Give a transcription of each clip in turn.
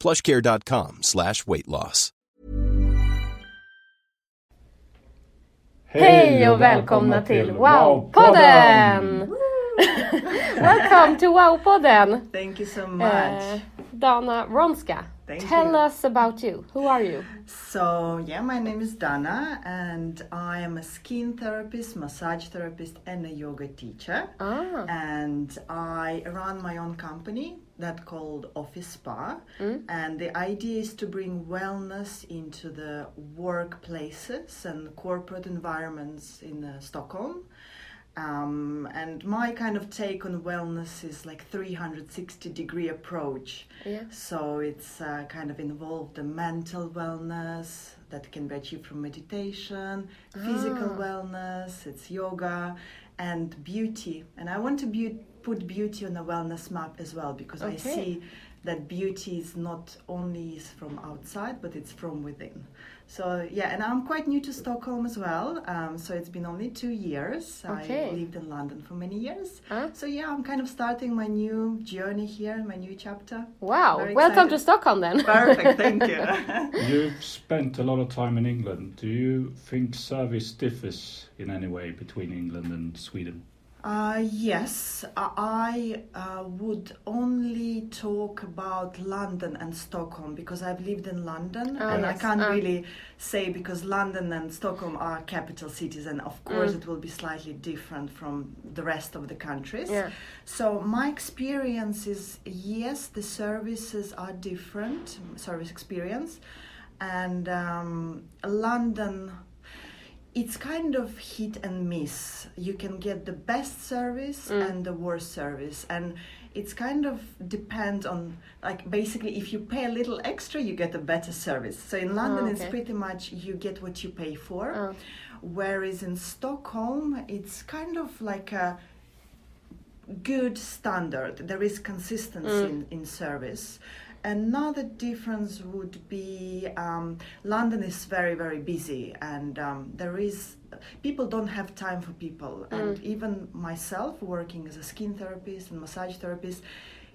plushcare.com slash weight loss. Hej och välkomna till Wow-podden! Welcome to Wow-podden! Thank you so Uh, much. Dana Ronska, Thank tell you. us about you. Who are you? so, yeah, my name is Dana, and I am a skin therapist, massage therapist, and a yoga teacher. Ah. And I run my own company that called Office Spa. And the idea is to bring wellness into the workplaces and corporate environments in uh, Stockholm. Um, and my kind of take on wellness is like 360 degree approach. Yeah. So it's uh, kind of involved the mental wellness that can be achieved from meditation, physical Ah. wellness, it's yoga, and beauty. And I want to beau- put beauty on a wellness map as well because I see that beauty is not only from outside but it's from within. So yeah, and I'm quite new to Stockholm as well. Um, so it's been only two years. Okay. I lived in London for many years. Ah. So yeah, I'm kind of starting my new journey here, my new chapter. Wow, Very welcome excited. to Stockholm then. Perfect, thank you. You've spent a lot of time in England. Do you think service differs in any way between England and Sweden? Uh, yes, I uh, would only talk about London and Stockholm because I've lived in London Ah, and yes, I can't ah. really say because London and Stockholm are capital cities and of course Mm. it will be slightly different from the rest of the countries. Yeah. So my experience is yes, the services are different, service experience, and um, London it's kind of hit and miss. You can get the best service Mm. and the worst service, and it's kind of depends on like basically if you pay a little extra, you get a better service. So in London, it's okay. pretty much you get what you pay for, Oh. whereas in Stockholm, it's kind of like a good standard. There is consistency in, in service. Another difference would be um, London is very very busy and um, there is people don't have time for people. And even myself working as a skin therapist and massage therapist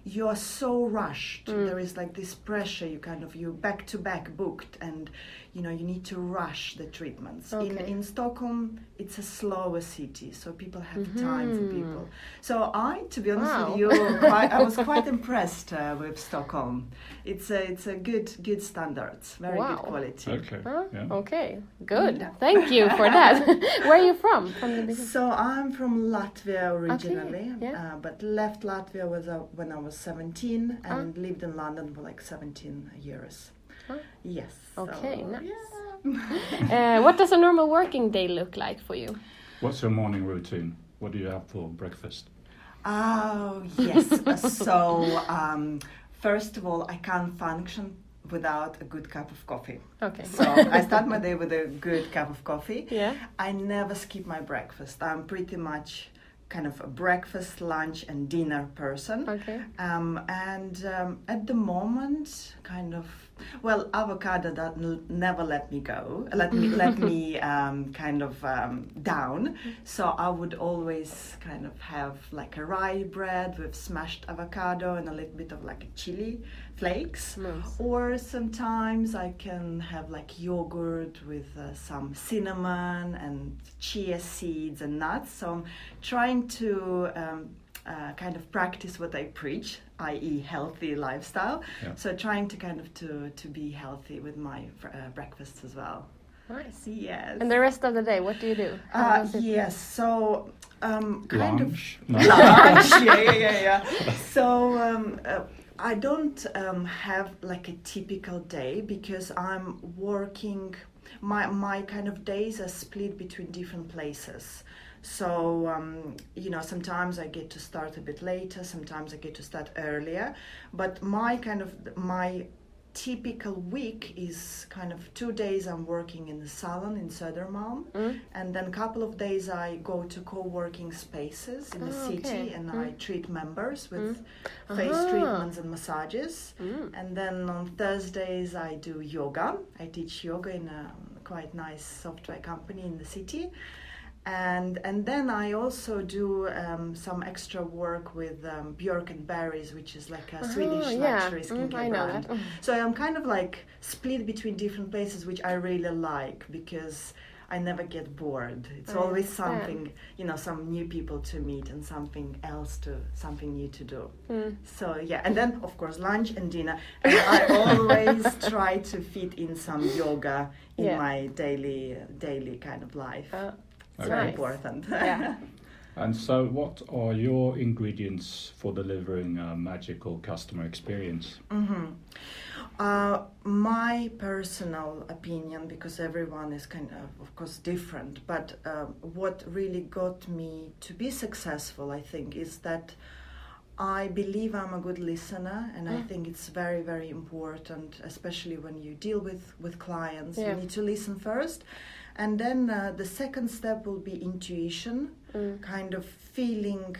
you are so rushed there is like this pressure you kind of you back to back booked and you know you need to rush the treatments in Okay. in Stockholm it's a slower city so people have time for people so I to be honest Wow. with you quite, I was quite impressed uh, with Stockholm it's a it's a good good standards very Wow. good quality Okay. Huh? Yeah. Okay, good. Thank you for that. Where are you from? From the. So I'm from Latvia originally, yeah. uh, but left Latvia was uh, when I was 17 Ah. and lived in London for like 17 years. Ah. Yes. so, Okay, nice. yeah. Uh, what does a normal working day look like for you? What's your morning routine? What do you have for breakfast? Oh yes. so um, first of all, I can't function without a good cup of coffee. Okay. So I start my day with a good cup of coffee. Yeah. I never skip my breakfast. I'm pretty much kind of a breakfast, lunch, and dinner person. Okay. Um, and um, at the moment, kind of, well, avocado that n- never let me go, let me let me um, kind of um, down. So I would always kind of have like a rye bread with smashed avocado and a little bit of like a chili flakes. Nice. Or sometimes I can have like yogurt with uh, some cinnamon and chia seeds and nuts. So I'm trying to um, uh, kind of practice what I preach, i.e., healthy lifestyle. Yeah. So trying to kind of to to be healthy with my uh, breakfasts as well. Nice. Yes. And the rest of the day, what do you do? Uh, does it- yes. So um, kind Lunch? of No. lunch. yeah, yeah, yeah, yeah. So um, uh, I don't um, have like a typical day because I'm working. My my kind of days are split between different places. So um, you know, sometimes I get to start a bit later. Sometimes I get to start earlier. But my kind of my typical week is kind of two days I'm working in the salon in Södermalm, mm. and then a couple of days I go to co-working spaces in the Oh, city okay. and mm. I treat members with mm. face Ah. treatments and massages. And then on Thursdays I do yoga. I teach yoga in a quite nice software company in the city. And and then I also do um, some extra work with um, Björk and Berries, which is like a Swedish Ah, yeah. luxury Mm, skincare know brand. Mm. So I'm kind of like split between different places, which I really like because I never get bored. It's I always understand. something, you know, some new people to meet and something else to, something new to do. Mm. So yeah, and then of course lunch and dinner. And I always try to fit in some yoga in Yeah. my daily, daily kind of life. Uh, it's Okay. very important. Yeah. And so, what are your ingredients for delivering a magical customer experience? hmm Uh, my personal opinion, because everyone is kind of, of course, different, but um, what really got me to be successful, I think, is that I believe I'm a good listener, and I think it's very, very important, especially when you deal with with clients. Yeah. You need to listen first, and then uh, the second step will be intuition, Mm. kind of feeling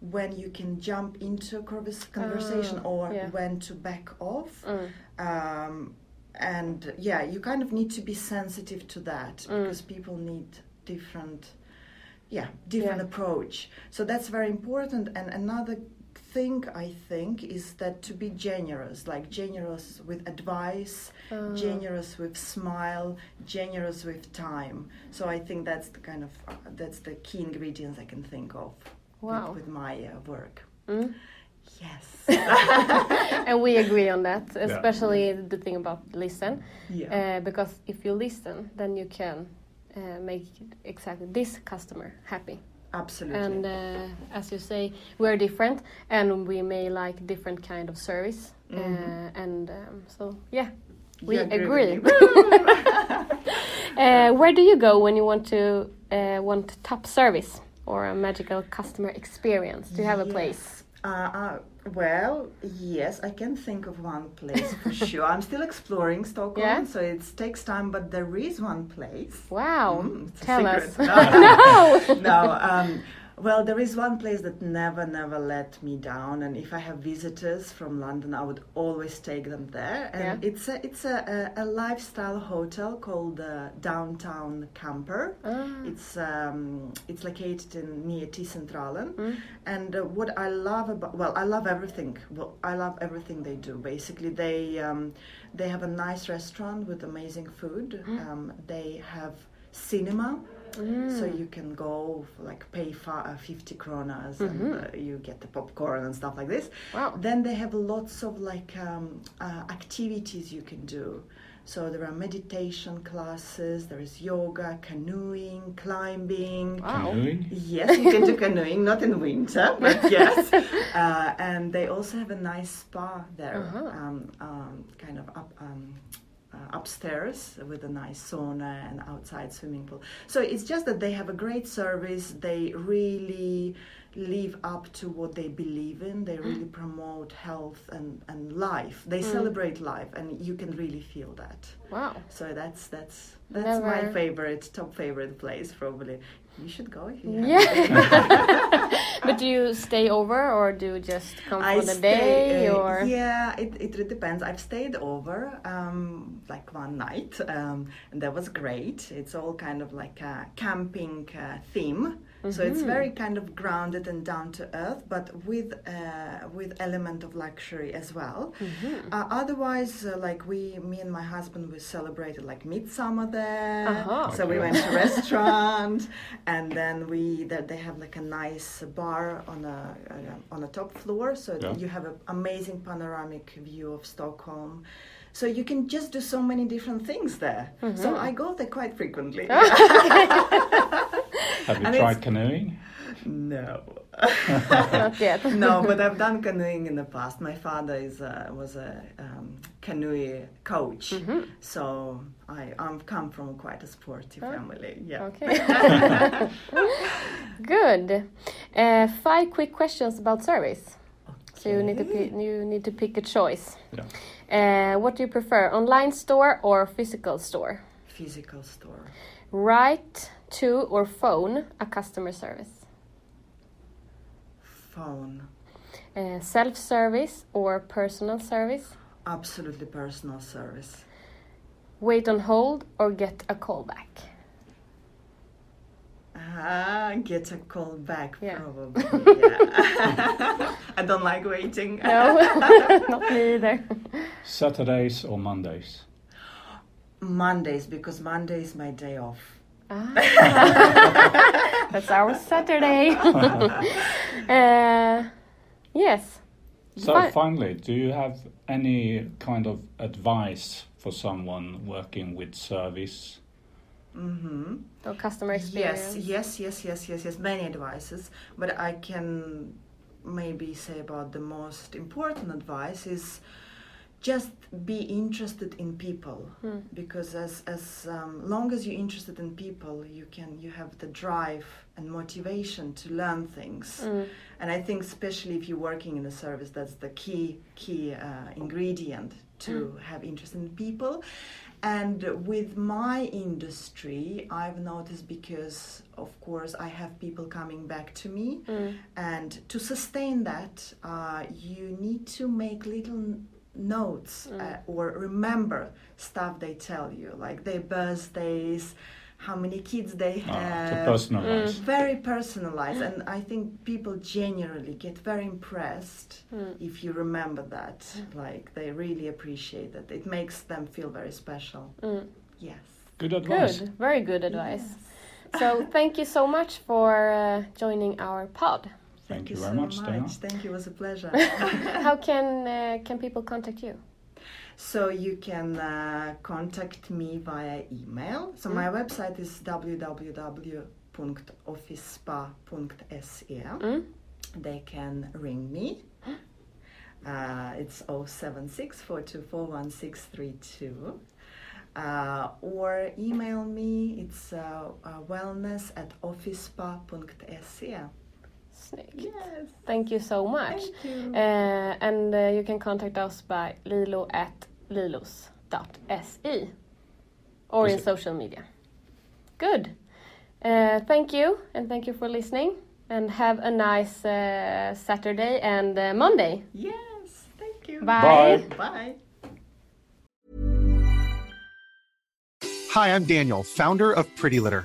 when you can jump into a conversation Ah, or yeah. when to back off. Mm. Um, and yeah, you kind of need to be sensitive to that Mm. because people need different, yeah, different Yeah. approach. So that's very important. And another thing I think is that to be generous, like generous with advice, Ah. generous with smile, generous with time. So I think that's the kind of uh, that's the key ingredients I can think of Wow. with, with my uh, work. Mm. Yes. and we agree on that, especially the thing about listen. yeah. Uh, because if you listen, then you can uh, make exactly this customer happy. Absolutely. And uh, as you say, we're different, and we may like different kind of service. Uh, and um, so, yeah, we You agree agree. uh, where do you go when you want to uh, want top service or a magical customer experience? Do you have a place? Uh, uh, well, yes, I can think of one place for sure. I'm still exploring Stockholm, Yeah? so it takes time, but there is one place. Wow, Mm, tell secret. us. No, no. Um, well, there is one place that never, never let me down, and if I have visitors from London, I would always take them there. And Yeah. it's a it's a, a, a lifestyle hotel called uh, Downtown Camper. Ah. It's um, it's located in near T-Centralen, Mm. and uh, what I love about well, I love everything. Well, I love everything they do. Basically, they um, they have a nice restaurant with amazing food. Mm. Um, they have cinema. So you can go for like pay fa- uh, 50 kronas and uh, you get the popcorn and stuff like this. Wow. Then they have lots of like um, uh, activities you can do. So there are meditation classes, there is yoga, canoeing, climbing. Wow. Canoeing? Yes, you can do canoeing, not in winter, but yes. Uh, and they also have a nice spa there, Uh-huh. um, um, kind of up. Um, uh, upstairs with a nice sauna and outside swimming pool. So it's just that they have a great service. They really live up to what they believe in. They really promote health and, and life. They celebrate life, and you can really feel that. Wow. So that's that's that's my favorite, top favorite place. Probably you should go if you Yeah. do you stay over or do you just come I for the stay, day uh, or yeah, it, it really depends. I've stayed over um, like one night, um, and that was great. It's all kind of like a camping uh, theme, so it's very kind of grounded and down to earth, but with uh, with element of luxury as well. Uh, otherwise, uh, like we, me and my husband, we celebrated like midsummer there. Uh-huh. So we went to restaurant, and then we that they have like a nice bar on a, a on a top floor, so Yeah. you have an amazing panoramic view of Stockholm. So you can just do so many different things there. So I go there quite frequently. Have you And tried it's- canoeing? no. Not yet. no, but I've done canoeing in the past. My father is a, was a um, canoe coach, Mm-hmm. so I I'm come from quite a sporty family. Yeah. Okay. Good. Uh, five quick questions about service. So you need to pick, you need to pick a choice. Yeah. Uh, what do you prefer, online store or physical store? Physical store. Write to or phone a customer service. Phone. Uh, Self service or personal service. Absolutely personal service. Wait on hold or get a call back. Ah, get a call back Yeah. probably. Yeah. I don't like waiting. No, not me either. Saturdays or Mondays? Mondays because Monday is my day off. That's our Saturday. uh, yes. So Fi- finally, do you have any kind of advice for someone working with service? Or customer experience. Yes, yes, yes, yes, yes, yes. Many advices, but I can maybe say about the most important advice is just be interested in people. Because as as um, long as you're interested in people you can you have the drive and motivation to learn things. And i think especially if you're working in a service that's the key key uh, ingredient to have interest in people. And with my industry i've noticed because of course i have people coming back to me. And to sustain that uh, you need to make little notes uh, or remember stuff they tell you like their birthdays how many kids they Ah, to have. personalize. very personalized and i think people generally get very impressed if you remember that like they really appreciate that it makes them feel very special. Yes. Good advice. Good, very good advice. So thank you so much for uh, joining our pod. Thank, you so very much, Dana. thank you it was a pleasure How can uh, can people contact you? So you can uh, contact me via email. So my website is www.officespa.se. They can ring me. Uh, it's 076 uh, or email me. It's uh, uh, wellness at officespa.se. Snyggt. Yes. Thank you so much. Thank you. Uh, and uh, you can contact us by lilo at lilos.se or in social media. Good. Uh, thank you, and thank you for listening. And have a nice uh, Saturday and uh, Monday. Yes. Thank you. Bye. Bye. Hi, I'm Daniel, founder of Pretty Litter.